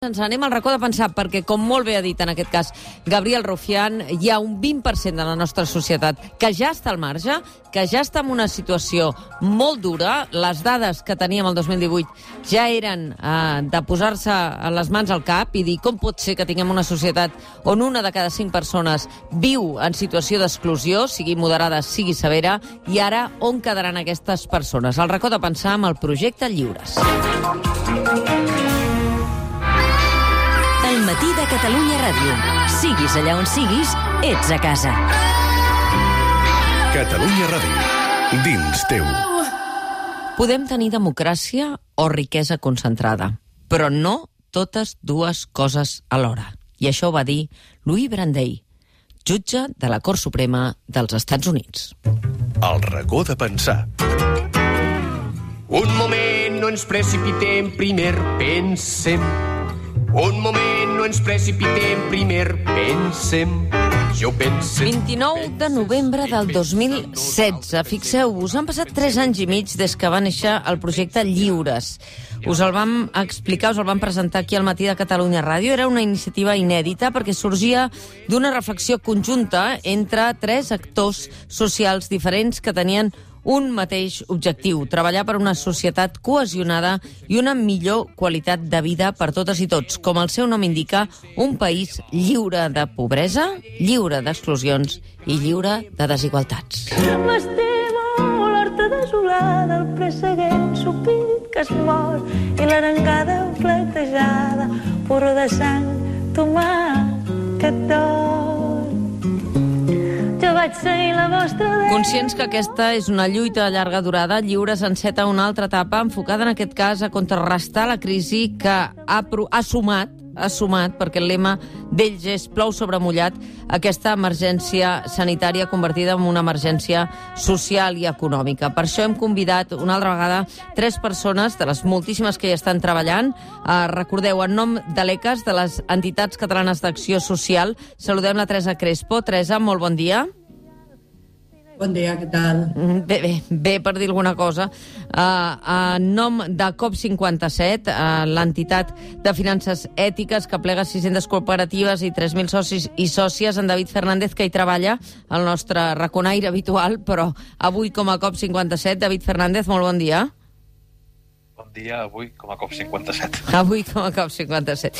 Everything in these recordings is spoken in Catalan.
Ens anem al racó de pensar, perquè, com molt bé ha dit en aquest cas Gabriel Rufián, hi ha un 20% de la nostra societat que ja està al marge, que ja està en una situació molt dura. Les dades que teníem el 2018 ja eren eh, de posar-se les mans al cap i dir com pot ser que tinguem una societat on una de cada cinc persones viu en situació d'exclusió, sigui moderada, sigui severa, i ara on quedaran aquestes persones? El racó de pensar amb el projecte Lliures. El matí de Catalunya Ràdio. Siguis allà on siguis, ets a casa. Catalunya Ràdio. Dins teu. Podem tenir democràcia o riquesa concentrada, però no totes dues coses alhora. I això ho va dir Louis Brandeis, jutge de la Cort Suprema dels Estats Units. El racó de pensar. Un moment, no ens precipitem, primer pensem. Un moment, no ens precipitem, primer pensem. Jo pense... 29 de novembre del 2016. Fixeu-vos, han passat 3 anys i mig des que va néixer el projecte Lliures. Us el vam explicar, us el vam presentar aquí al matí de Catalunya Ràdio. Era una iniciativa inèdita perquè sorgia d'una reflexió conjunta entre tres actors socials diferents que tenien un mateix objectiu, treballar per una societat cohesionada i una millor qualitat de vida per totes i tots. Com el seu nom indica, un país lliure de pobresa, lliure d'exclusions i lliure de desigualtats. M'estimo l'horta desolada, el presseguent supit que es mor i l'arengada platejada, porró de sang, tomàquet d'or. Vaig seguir la vostra dent. Conscients que aquesta és una lluita de llarga durada, Lliures enceta una altra etapa enfocada en aquest cas a contrarrestar la crisi que ha, ha sumat ha sumat, perquè el lema d'ells és plou sobre mullat, aquesta emergència sanitària convertida en una emergència social i econòmica. Per això hem convidat una altra vegada tres persones, de les moltíssimes que hi estan treballant. Eh, recordeu, en nom de l'ECAS, de les entitats catalanes d'acció social, saludem la Teresa Crespo. Teresa, molt bon dia. Bon dia, què tal? Mm, Bé, bé, bé per dir alguna cosa. Uh, en nom de COP57, uh, l'entitat de finances ètiques que plega 600 cooperatives i 3.000 socis i sòcies, en David Fernández, que hi treballa, el nostre raconaire habitual, però avui com a COP57. David Fernández, molt bon dia. Bon dia, avui com a COP57. Avui com a COP57.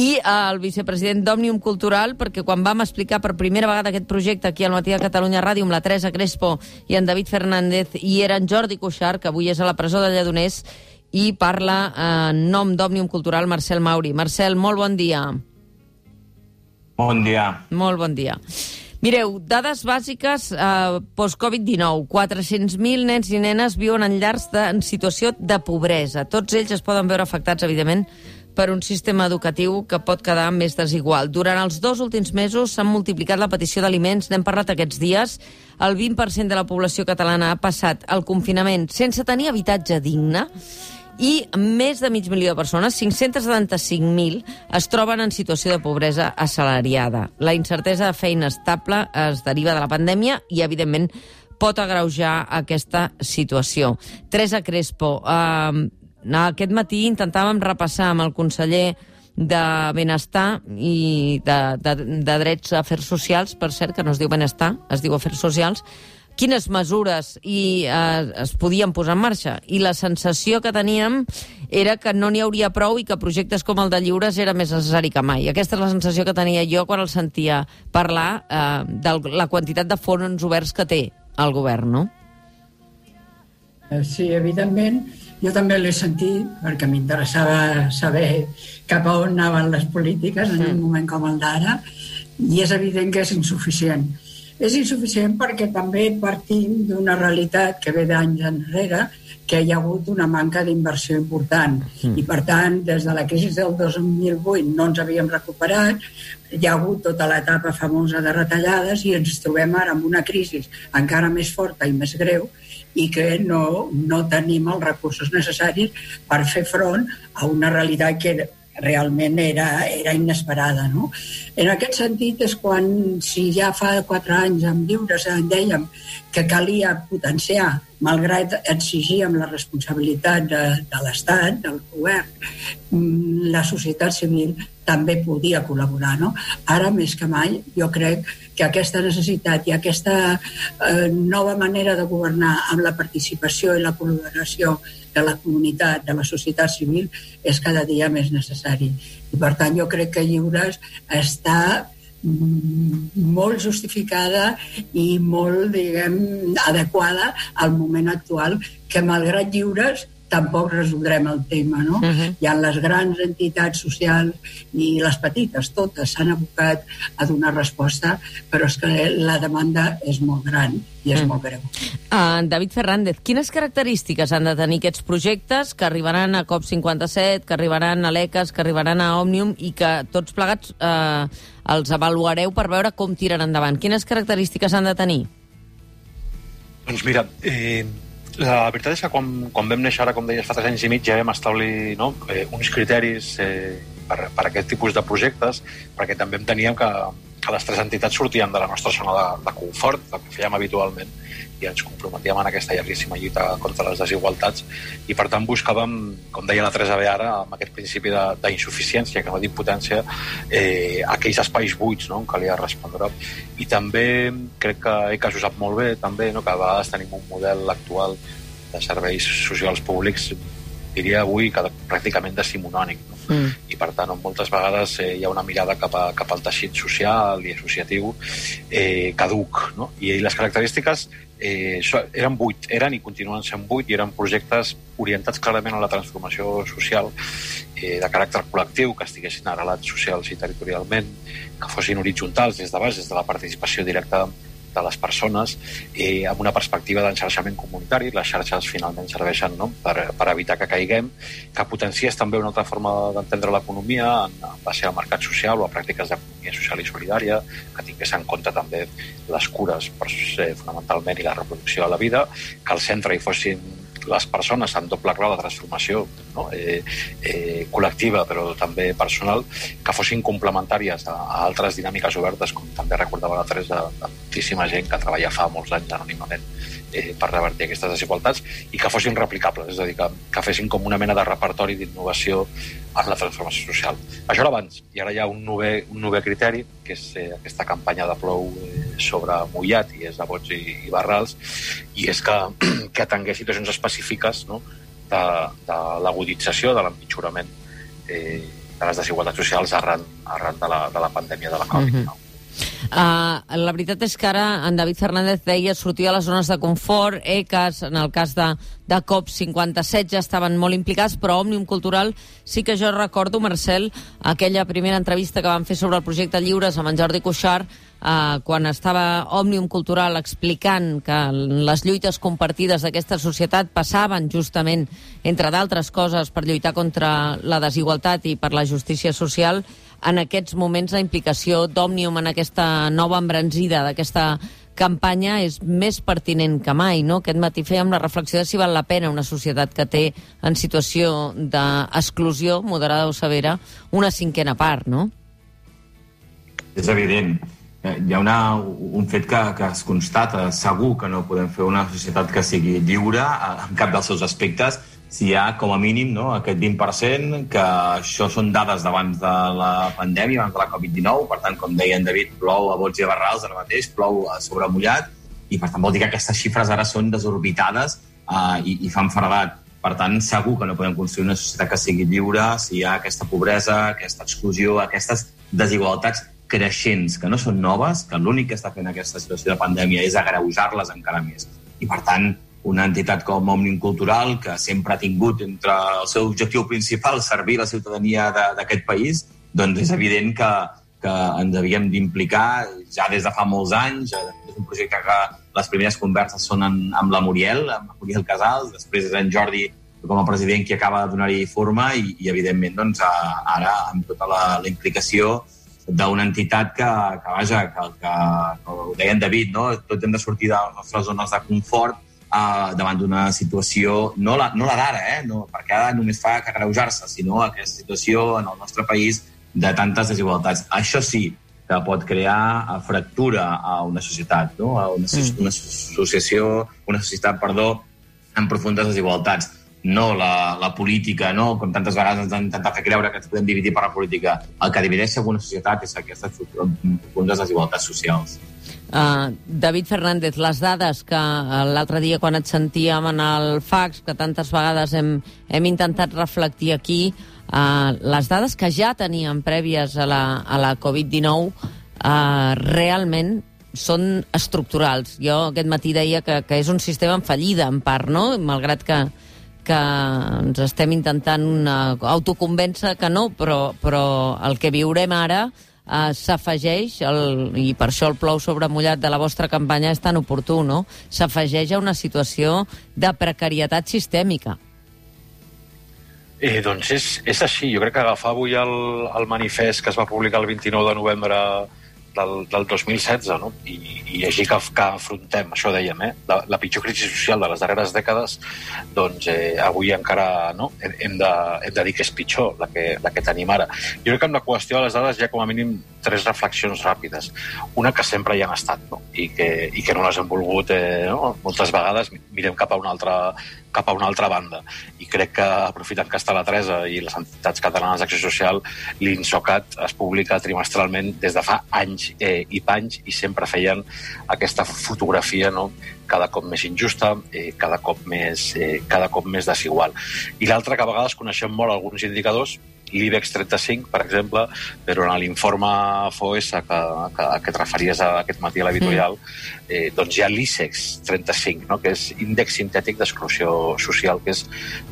I eh, el vicepresident d'Òmnium Cultural, perquè quan vam explicar per primera vegada aquest projecte aquí al Matí de Catalunya Ràdio amb la Teresa Crespo i en David Fernández, i era en Jordi Cuixart, que avui és a la presó de Lledoners, i parla eh, en nom d'Òmnium Cultural Marcel Mauri. Marcel, molt bon dia. Bon dia. Molt bon dia. Mireu, dades bàsiques eh, post-Covid-19. 400.000 nens i nenes viuen en llars de, en situació de pobresa. Tots ells es poden veure afectats, evidentment, per un sistema educatiu que pot quedar més desigual. Durant els dos últims mesos s'han multiplicat la petició d'aliments, n'hem parlat aquests dies. El 20% de la població catalana ha passat el confinament sense tenir habitatge digne i més de mig milió de persones, 575.000, es troben en situació de pobresa assalariada. La incertesa de feina estable es deriva de la pandèmia i, evidentment, pot agreujar aquesta situació. Teresa Crespo, eh, aquest matí intentàvem repassar amb el conseller de Benestar i de, de, de Drets Afers Socials, per cert, que no es diu Benestar, es diu Afers Socials, quines mesures i, eh, es podien posar en marxa. I la sensació que teníem era que no n'hi hauria prou i que projectes com el de Lliures era més necessari que mai. Aquesta és la sensació que tenia jo quan el sentia parlar eh, de la quantitat de fons oberts que té el govern, no? Eh, Sí, evidentment, jo també l'he sentit perquè m'interessava saber cap a on anaven les polítiques en un moment com el d'ara i és evident que és insuficient. És insuficient perquè també partim d'una realitat que ve d'anys enrere que hi ha hagut una manca d'inversió important. I per tant des de la crisi del 2008 no ens havíem recuperat hi ha hagut tota l'etapa famosa de retallades i ens trobem ara amb una crisi encara més forta i més greu i que no, no tenim els recursos necessaris per fer front a una realitat que realment era, era inesperada. No? En aquest sentit és quan, si ja fa quatre anys amb lliures dèiem que calia potenciar, malgrat exigíem la responsabilitat de, de l'Estat, del govern, mm, la societat civil també podia col·laborar. No? Ara, més que mai, jo crec que aquesta necessitat i aquesta eh, nova manera de governar amb la participació i la col·laboració de la comunitat, de la societat civil, és cada dia més necessari. I per tant jo crec que Lliures està mm, molt justificada i molt, diguem, adequada al moment actual, que malgrat lliures tampoc resoldrem el tema, no? Uh -huh. Hi ha les grans entitats socials i les petites, totes s'han abocat a donar resposta, però és que la demanda és molt gran i és mm. molt greu. Uh, David Fernández, quines característiques han de tenir aquests projectes que arribaran a COP57, que arribaran a l'ECAS, que arribaran a Òmnium i que tots plegats uh, els avaluareu per veure com tiren endavant? Quines característiques han de tenir? Doncs mira, eh, la veritat és que quan, quan vam néixer ara, com deies, fa tres anys i mig, ja vam establir no, eh, uns criteris eh, per, per aquest tipus de projectes, perquè també enteníem que, que les tres entitats sortien de la nostra zona de, de confort, del que fèiem habitualment, i ens comprometíem en aquesta llarguíssima lluita contra les desigualtats. I per tant buscàvem, com deia la Teresa B ara, amb aquest principi d'insuficiència, que no d'impotència, eh, aquells espais buits no, en calia respondre. I també crec que ECAS ho sap molt bé, també, no, que a vegades tenim un model actual de serveis socials públics diria avui que pràcticament decimonònic. No? Mm. I per tant, on moltes vegades eh, hi ha una mirada cap, a, cap al teixit social i associatiu eh, caduc. No? I les característiques eh, eren vuit, eren i continuen sent vuit, i eren projectes orientats clarament a la transformació social eh, de caràcter col·lectiu, que estiguessin arrelats socials i territorialment, que fossin horitzontals des de baix, des de la participació directa de les persones eh, amb una perspectiva d'enxarxament comunitari. Les xarxes finalment serveixen no? per, per evitar que caiguem, que potencies també una altra forma d'entendre l'economia en, en base al mercat social o a pràctiques d'economia social i solidària, que tingués en compte també les cures per, eh, fonamentalment i la reproducció de la vida, que al centre hi fossin les persones amb doble grau de transformació no? eh, eh, col·lectiva però també personal que fossin complementàries a, a altres dinàmiques obertes com també recordava la Teresa de moltíssima gent que treballa fa molts anys anònimament eh, per revertir aquestes desigualtats i que fossin replicables, és a dir, que, que fessin com una mena de repertori d'innovació en la transformació social. Això era abans, i ara hi ha un nou, un nou criteri, que és eh, aquesta campanya de plou eh, sobre mullat, i és de vots i, i barrals, i és que, que atengués situacions específiques no? de, de l'agudització, de l'empitjorament eh, de les desigualtats socials arran, arran de, la, de la pandèmia de la Covid-19. Mm -hmm. Uh, la veritat és que ara en David Fernández deia sortir a les zones de confort, ECAS, en el cas de, de COP57 ja estaven molt implicats, però Òmnium Cultural sí que jo recordo, Marcel, aquella primera entrevista que van fer sobre el projecte Lliures amb en Jordi Cuixart, uh, quan estava Òmnium Cultural explicant que les lluites compartides d'aquesta societat passaven justament, entre d'altres coses, per lluitar contra la desigualtat i per la justícia social, en aquests moments la implicació d'Òmnium en aquesta nova embranzida d'aquesta campanya és més pertinent que mai, no? Aquest matí fèiem la reflexió de si val la pena una societat que té en situació d'exclusió, moderada o severa, una cinquena part, no? És evident. Eh, hi ha una, un fet que, que es constata. Segur que no podem fer una societat que sigui lliure en cap dels seus aspectes si hi ha com a mínim no, aquest 20%, que això són dades d'abans de la pandèmia, abans de la Covid-19, per tant, com deia en David, plou a bots i a barrals ara mateix, plou a sobre mullat, i per tant vol dir que aquestes xifres ara són desorbitades uh, i, i fan fredat. Per tant, segur que no podem construir una societat que sigui lliure si hi ha aquesta pobresa, aquesta exclusió, aquestes desigualtats creixents, que no són noves, que l'únic que està fent aquesta situació de pandèmia és agreujar-les encara més. I, per tant, una entitat com Òmnium Cultural, que sempre ha tingut entre el seu objectiu principal servir la ciutadania d'aquest país, doncs és evident que, que ens havíem d'implicar ja des de fa molts anys. És un projecte que les primeres converses són en, amb la Muriel, amb la Muriel Casals, després és en Jordi com a president qui acaba de donar-hi forma i, i evidentment, doncs, ara amb tota la, la implicació d'una entitat que, que vaja, que, que, que ho deia en David, no? tots hem de sortir de les nostres zones de confort uh, davant d'una situació, no la, no la d'ara, eh? no, perquè ara només fa que greujar-se, sinó aquesta situació en el nostre país de tantes desigualtats. Això sí, que pot crear a fractura a una societat, no? a una, mm. una associació, una societat, perdó, amb profundes desigualtats no la, la política, no? com tantes vegades ens han intentat fer creure que ens podem dividir per la política. El que divideix alguna societat és aquestes profundes desigualtats socials. Uh, David Fernández, les dades que uh, l'altre dia quan et sentíem en el fax, que tantes vegades hem, hem intentat reflectir aquí, uh, les dades que ja teníem prèvies a la, a la Covid-19 uh, realment són estructurals. Jo aquest matí deia que, que és un sistema en fallida, en part, no? malgrat que, que ens estem intentant autoconvèncer que no, però, però el que viurem ara eh, s'afegeix, i per això el plou sobre mullat de la vostra campanya és tan oportú, no? S'afegeix a una situació de precarietat sistèmica. Eh, doncs és, és així. Jo crec que agafar avui el, el manifest que es va publicar el 29 de novembre del, del 2016 no? I, i així que, que afrontem, això dèiem, eh? la, la pitjor crisi social de les darreres dècades, doncs eh, avui encara no? hem, hem, de, hem de dir que és pitjor la que, la que tenim ara. Jo crec que amb la qüestió de les dades hi ha com a mínim tres reflexions ràpides. Una que sempre hi han estat no? I, que, i que no les hem volgut eh, no? moltes vegades mirem cap a una altra cap a una altra banda. I crec que, aprofitant que està la Teresa i les entitats catalanes d'acció social, l'INSOCAT es publica trimestralment des de fa anys eh, i panys i sempre feien aquesta fotografia no? cada cop més injusta, eh, cada, cop més, eh, cada cop més desigual. I l'altra, que a vegades coneixem molt alguns indicadors, l'IBEX 35, per exemple, però en l'informe FOS que, que, que et referies a aquest matí a l'editorial, mm. Eh, doncs hi ha l'ICEX 35, no? que és índex sintètic d'exclusió social, que és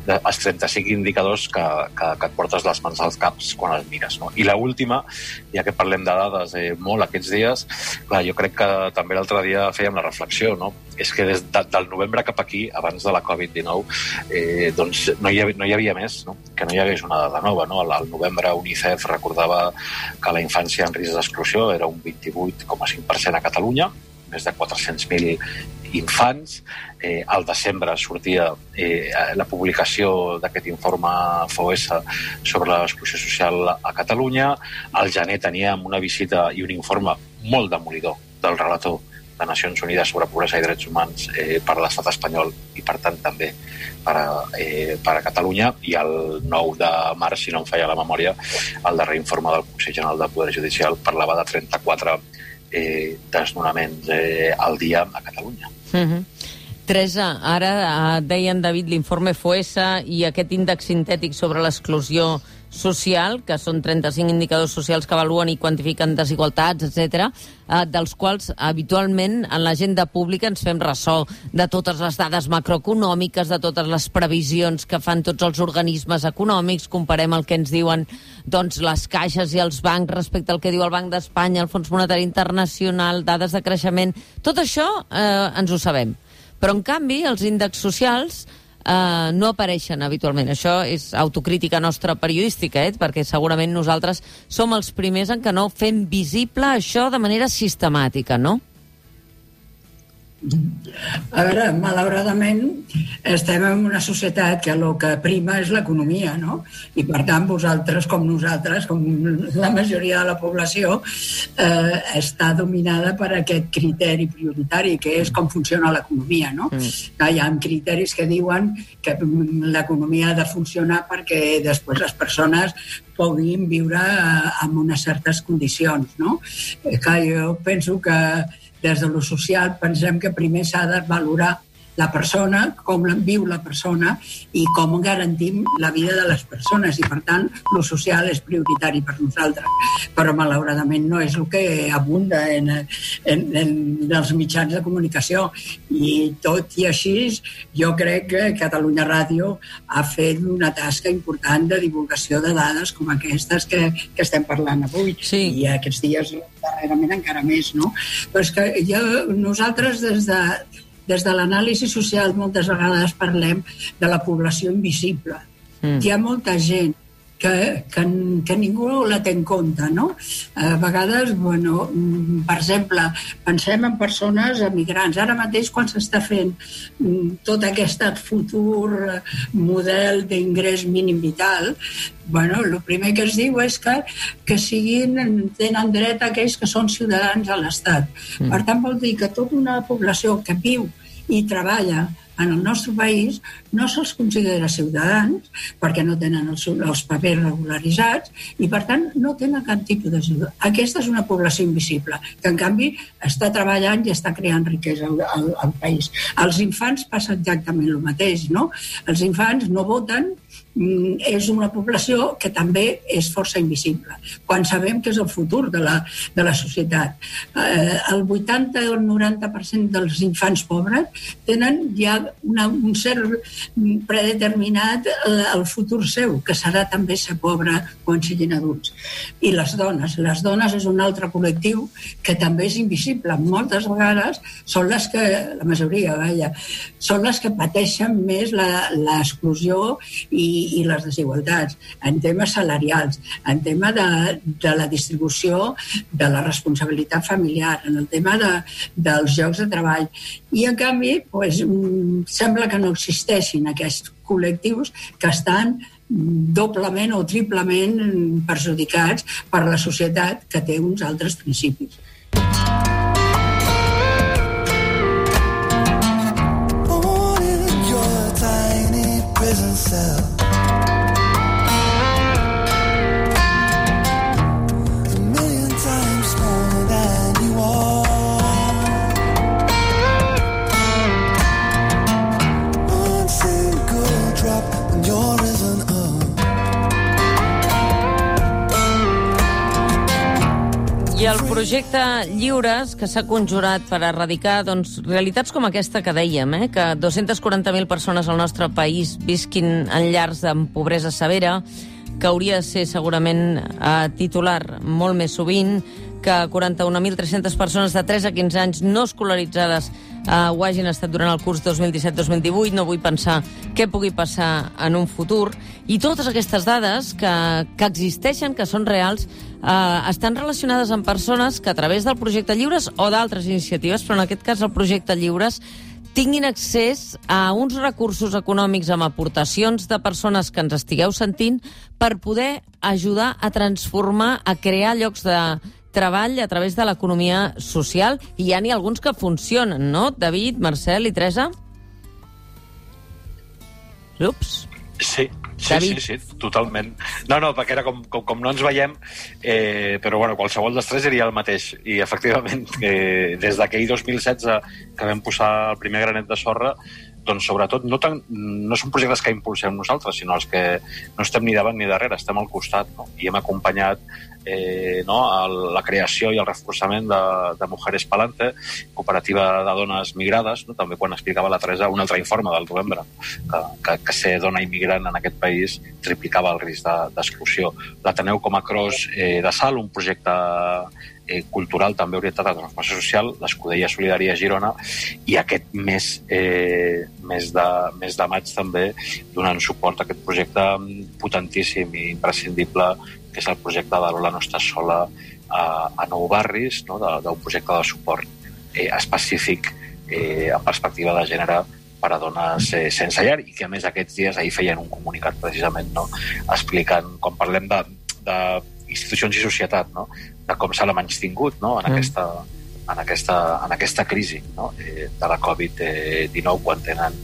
de, els 35 indicadors que, que, que et portes les mans als caps quan els mires. No? I l última, ja que parlem de dades eh, molt aquests dies, clar, jo crec que també l'altre dia fèiem la reflexió, no? és que des de, del novembre cap aquí, abans de la Covid-19, eh, doncs no hi, havia, no hi havia més, no? que no hi hagués una dada nova. No? Al novembre UNICEF recordava que la infància en risc d'exclusió era un 28,5% a Catalunya, més de 400.000 infants. Eh, al desembre sortia eh, la publicació d'aquest informe FOS sobre l'exclusió social a Catalunya. Al gener teníem una visita i un informe molt demolidor del relator de Nacions Unides sobre pobresa i drets humans eh, per a l'estat espanyol i, per tant, també per a, eh, per a Catalunya. I el 9 de març, si no em falla la memòria, el darrer informe del Consell General del Poder Judicial parlava de 34 eh, desnonaments eh, al dia a Catalunya. Mm -hmm. Teresa, ara eh, deien, David, l'informe FOESA i aquest índex sintètic sobre l'exclusió social, que són 35 indicadors socials que avaluen i quantifiquen desigualtats, etc, eh, dels quals habitualment en l'agenda pública ens fem ressò de totes les dades macroeconòmiques, de totes les previsions que fan tots els organismes econòmics, comparem el que ens diuen doncs, les caixes i els bancs respecte al que diu el Banc d'Espanya, el Fons Monetari Internacional, dades de creixement... Tot això eh, ens ho sabem. Però, en canvi, els índexs socials eh, no apareixen habitualment. Això és autocrítica nostra periodística, eh? perquè segurament nosaltres som els primers en què no fem visible això de manera sistemàtica, no? A veure, malauradament estem en una societat que el que prima és l'economia, no? I per tant, vosaltres, com nosaltres, com la majoria de la població, eh, està dominada per aquest criteri prioritari, que és com funciona l'economia, no? Mm. Hi ha criteris que diuen que l'economia ha de funcionar perquè després les persones puguin viure en unes certes condicions, no? Eh, que jo penso que des de lo social pensem que primer s'ha de valorar la persona, com viu la persona i com garantim la vida de les persones i per tant lo social és prioritari per nosaltres però malauradament no és el que abunda en, en, en els mitjans de comunicació i tot i així jo crec que Catalunya Ràdio ha fet una tasca important de divulgació de dades com aquestes que, que estem parlant avui sí. i aquests dies darrerament encara més no? però és que jo, nosaltres des de des de l'anàlisi social moltes vegades parlem de la població invisible. Mm. Hi ha molta gent que, que, que ningú la té en compte, no? A vegades, bueno, mm, per exemple, pensem en persones emigrants. Ara mateix, quan s'està fent mm, tot aquest futur eh, model d'ingrés mínim vital, bueno, el primer que es diu és que, que siguin, tenen dret a aquells que són ciutadans a l'Estat. Mm. Per tant, vol dir que tota una població que viu i treballa en el nostre país no se'ls considera ciutadans perquè no tenen els, els papers regularitzats i, per tant, no tenen cap tipus d'ajuda. Aquesta és una població invisible, que, en canvi, està treballant i està creant riquesa al, al, al país. Els infants passa exactament el mateix, no? Els infants no voten és una població que també és força invisible, quan sabem que és el futur de la, de la societat. Eh, el 80 o el 90% dels infants pobres tenen ja una, un cert predeterminat eh, el futur seu, que serà també ser pobre quan siguin adults. I les dones. Les dones és un altre col·lectiu que també és invisible. Moltes vegades són les que, la majoria, vaja, són les que pateixen més l'exclusió i, i les desigualtats, en temes salarials, en tema de, de la distribució de la responsabilitat familiar, en el tema de, dels llocs de treball. I, en canvi, pues, mm, sembla que no existeixin aquests col·lectius que estan doblement o triplement perjudicats per la societat que té uns altres principis. myself. El projecte Lliures, que s'ha conjurat per erradicar doncs, realitats com aquesta que dèiem, eh? que 240.000 persones al nostre país visquin en llars amb pobresa severa, que hauria de ser segurament eh, titular molt més sovint, que 41.300 persones de 3 a 15 anys no escolaritzades eh, ho hagin estat durant el curs 2017-2018. No vull pensar què pugui passar en un futur. I totes aquestes dades que, que existeixen, que són reals, eh, estan relacionades amb persones que a través del projecte Lliures o d'altres iniciatives, però en aquest cas el projecte Lliures, tinguin accés a uns recursos econòmics amb aportacions de persones que ens estigueu sentint per poder ajudar a transformar, a crear llocs de, treball a través de l'economia social i n'hi ha alguns que funcionen, no? David, Marcel i Teresa? Ups. Sí, Sí, David. sí, sí, totalment. No, no, perquè era com, com, com no ens veiem, eh, però bueno, qualsevol dels tres seria el mateix. I efectivament, eh, des d'aquell 2016 que vam posar el primer granet de sorra, doncs sobretot no, tan, no són projectes que impulsem nosaltres, sinó els que no estem ni davant ni darrere, estem al costat no? i hem acompanyat eh, no, el, la creació i el reforçament de, de Mujeres Palante, cooperativa de dones migrades, no? també quan explicava la Teresa un altre informe del novembre, que, que, que ser dona immigrant en aquest país triplicava el risc d'exclusió. De, L'Ateneu com a Cros eh, de Sal, un projecte eh, cultural també orientat a la transformació social, l'Escudella Solidària Girona, i aquest mes, eh, mes, de, mes de maig també donant suport a aquest projecte potentíssim i imprescindible, que és el projecte de l'Ola no sola a, a Nou Barris, no? d'un projecte de suport eh, específic eh, en perspectiva de gènere per a dones eh, sense llar i que a més aquests dies ahir feien un comunicat precisament no? explicant, quan parlem de, de institucions i societat, no? de com s'ha menys tingut no? en, mm. aquesta, en, aquesta, en aquesta crisi no? eh, de la Covid-19 quan tenen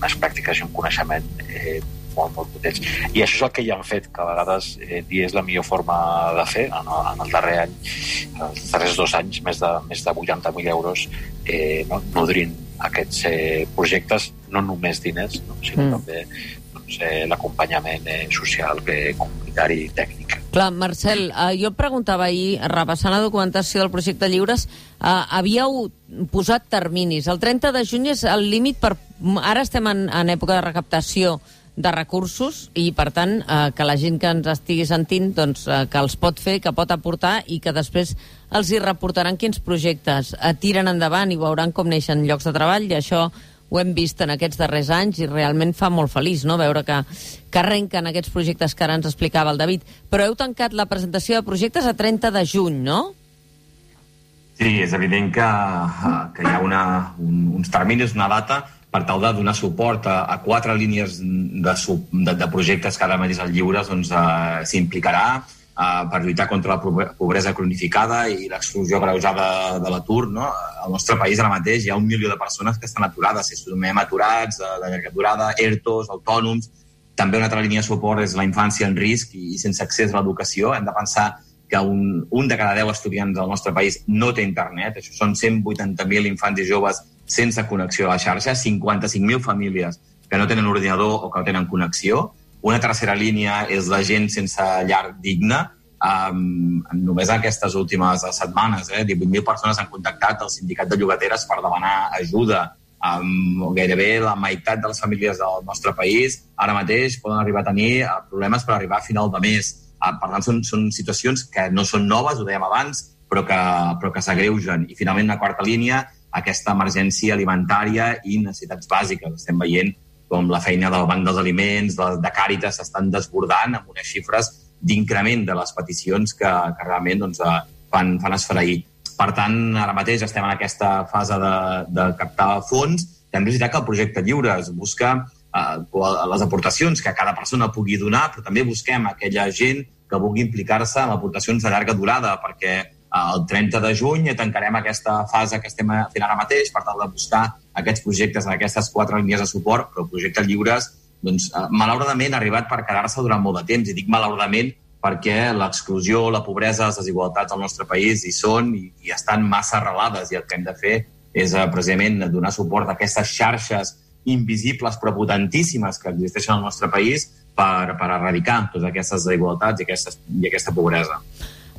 unes pràctiques i un coneixement eh, molt, molt potents. I això és el que ja han fet, que a vegades eh, dir és la millor forma de fer. En, en el darrer any, els darrers dos anys, més de, més de 80.000 euros eh, no, nodrint aquests eh, projectes, no només diners, no, sinó mm. també doncs, eh, l'acompanyament eh, social, eh, comunitari i tècnic. Clar, Marcel, eh, jo preguntava ahir, repassant la documentació del projecte Lliures, eh, havíeu posat terminis. El 30 de juny és el límit per... Ara estem en, en època de recaptació de recursos i, per tant, eh, que la gent que ens estigui sentint doncs, eh, que els pot fer, que pot aportar i que després els hi reportaran quins projectes eh, tiren endavant i veuran com neixen llocs de treball i això ho hem vist en aquests darrers anys i realment fa molt feliç no? veure que, que arrenquen aquests projectes que ara ens explicava el David. Però heu tancat la presentació de projectes a 30 de juny, no? Sí, és evident que, que hi ha una, un, uns terminis, una data, per tal de donar suport a, a quatre línies de, de, de projectes que ara mateix el Lliures doncs, uh, uh, per lluitar contra la pobresa cronificada i l'exclusió greujada de l'atur. No? Al nostre país ara mateix hi ha un milió de persones que estan aturades, si sumem aturats, de llarga durada, ERTOs, autònoms... També una altra línia de suport és la infància en risc i, i sense accés a l'educació. Hem de pensar que un, un de cada 10 estudiants del nostre país no té internet. Això són 180.000 infants i joves sense connexió a la xarxa, 55.000 famílies que no tenen ordinador o que no tenen connexió. Una tercera línia és la gent sense llar digne. Um, només aquestes últimes setmanes, eh, 18.000 persones han contactat el sindicat de llogateres per demanar ajuda. Um, gairebé la meitat de les famílies del nostre país ara mateix poden arribar a tenir uh, problemes per arribar a final de mes. Uh, per tant, són, són situacions que no són noves, ho dèiem abans, però que, però que s'agreugen. I finalment, una quarta línia aquesta emergència alimentària i necessitats bàsiques. Estem veient com la feina del Banc dels Aliments, de, de Càritas, s'estan desbordant amb unes xifres d'increment de les peticions que, que realment doncs, eh, fan, fan esfereir. Per tant, ara mateix estem en aquesta fase de, de captar fons. També és veritat que el projecte lliure es busca eh, les aportacions que cada persona pugui donar, però també busquem aquella gent que vulgui implicar-se en aportacions de llarga durada, perquè el 30 de juny tancarem aquesta fase que estem fent ara mateix per tal de buscar aquests projectes en aquestes quatre línies de suport, però el projecte Lliures, doncs, eh, malauradament, ha arribat per quedar-se durant molt de temps. I dic malauradament perquè l'exclusió, la pobresa, les desigualtats al nostre país hi són i, i estan massa arrelades i el que hem de fer és eh, precisament donar suport a aquestes xarxes invisibles però potentíssimes que existeixen al nostre país per, per erradicar totes aquestes desigualtats i, aquestes, i aquesta pobresa.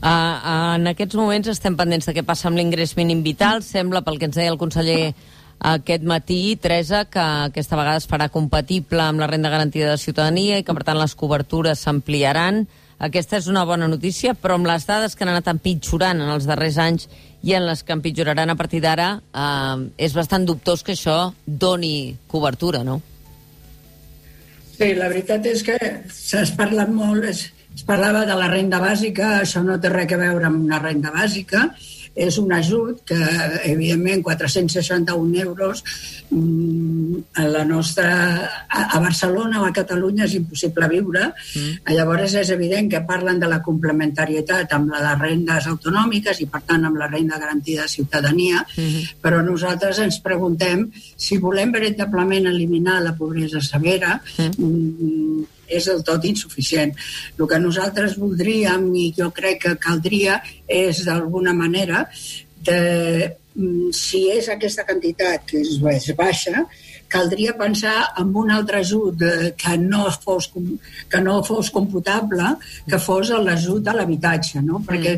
Uh, en aquests moments estem pendents de què passa amb l'ingrés mínim vital. Sembla, pel que ens deia el conseller aquest matí, Teresa, que aquesta vegada es farà compatible amb la renda garantida de ciutadania i que, per tant, les cobertures s'ampliaran. Aquesta és una bona notícia, però amb les dades que han anat empitjorant en els darrers anys i en les que empitjoraran a partir d'ara, eh, és bastant dubtós que això doni cobertura, no? Sí, la veritat és que s'ha parlat molt, és, es parlava de la renda bàsica, això no té res a veure amb una renda bàsica, és un ajut que, evidentment, 461 euros mm, a la nostra... A, a Barcelona o a Catalunya és impossible viure. Mm. Llavors és evident que parlen de la complementarietat amb la de rendes autonòmiques i, per tant, amb la renda garantida de ciutadania, mm -hmm. però nosaltres ens preguntem si volem veritablement eliminar la pobresa severa, mm. És del tot insuficient. El que nosaltres voldríem i jo crec que caldria és d'alguna manera de, mm, si és aquesta quantitat que és baixa, caldria pensar en un altre ajut que no fos, que no fos computable, que fos l'ajut a l'habitatge, no? Perquè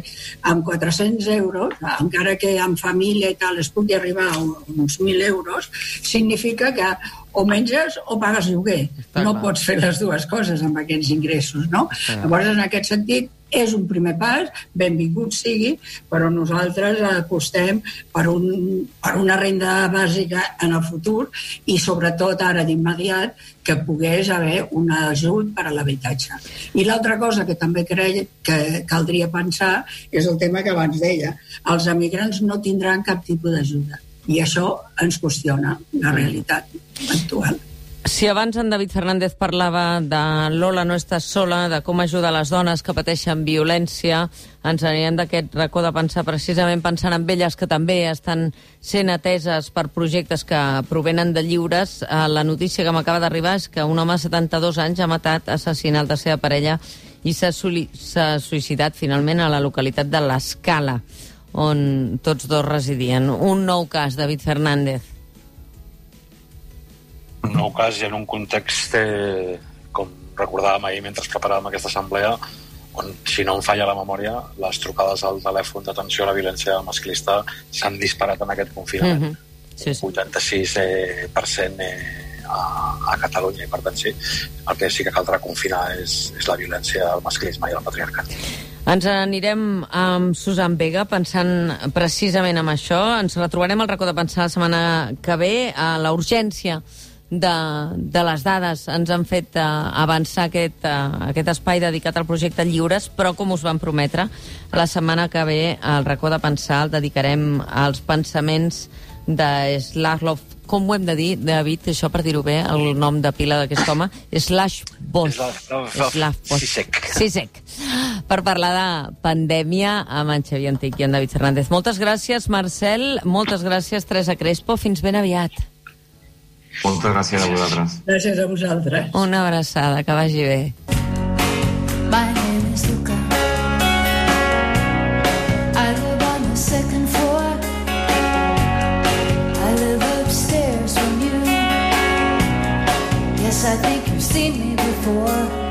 amb 400 euros, encara que amb família i tal es pugui arribar a uns 1.000 euros, significa que o menges o pagues lloguer. Està no clar. pots fer les dues coses amb aquests ingressos, no? Està Llavors, en aquest sentit, és un primer pas, benvingut sigui, però nosaltres apostem per, un, per una renda bàsica en el futur i sobretot ara d'immediat que pogués haver un ajut per a l'habitatge. I l'altra cosa que també crec que caldria pensar és el tema que abans deia. Els emigrants no tindran cap tipus d'ajuda i això ens qüestiona la realitat actual. Si abans en David Fernández parlava de Lola no estàs sola, de com ajudar les dones que pateixen violència, ens anirem d'aquest racó de pensar precisament pensant en elles que també estan sent ateses per projectes que provenen de lliures. Eh, la notícia que m'acaba d'arribar és que un home de 72 anys ha matat, assassinat la seva parella i s'ha suïcidat finalment a la localitat de l'Escala, on tots dos residien. Un nou cas, David Fernández un nou cas i en un context, eh, com recordàvem ahir mentre preparàvem aquesta assemblea, on, si no em falla la memòria, les trucades al telèfon d'atenció a la violència masclista s'han disparat en aquest confinament. Mm -hmm. sí, sí. 86% eh, eh, a, a Catalunya i per tant sí, el que sí que caldrà confinar és, és la violència, el masclisme i el patriarcat. Ens anirem amb Susan Vega pensant precisament en això. Ens retrobarem al racó de pensar la setmana que ve a la urgència de, de les dades. Ens han fet uh, avançar aquest, uh, aquest espai dedicat al projecte Lliures, però com us van prometre, la setmana que ve al racó de pensar el dedicarem als pensaments de Slaglov, com ho hem de dir, David, això per dir-ho bé, el nom de pila d'aquest home, Slash Bosch. Slav Bosch. Sisek. Sisek. Per parlar de pandèmia amb en Xavier Antic i en David Fernández. Moltes gràcies, Marcel. Moltes gràcies, Teresa Crespo. Fins ben aviat. Moltes gràcies a vosaltres. Gràcies a vosaltres. Una abraçada, que vagi bé. My name is Luca. I live on the second floor. I live upstairs from you. Yes, I think you've seen me before.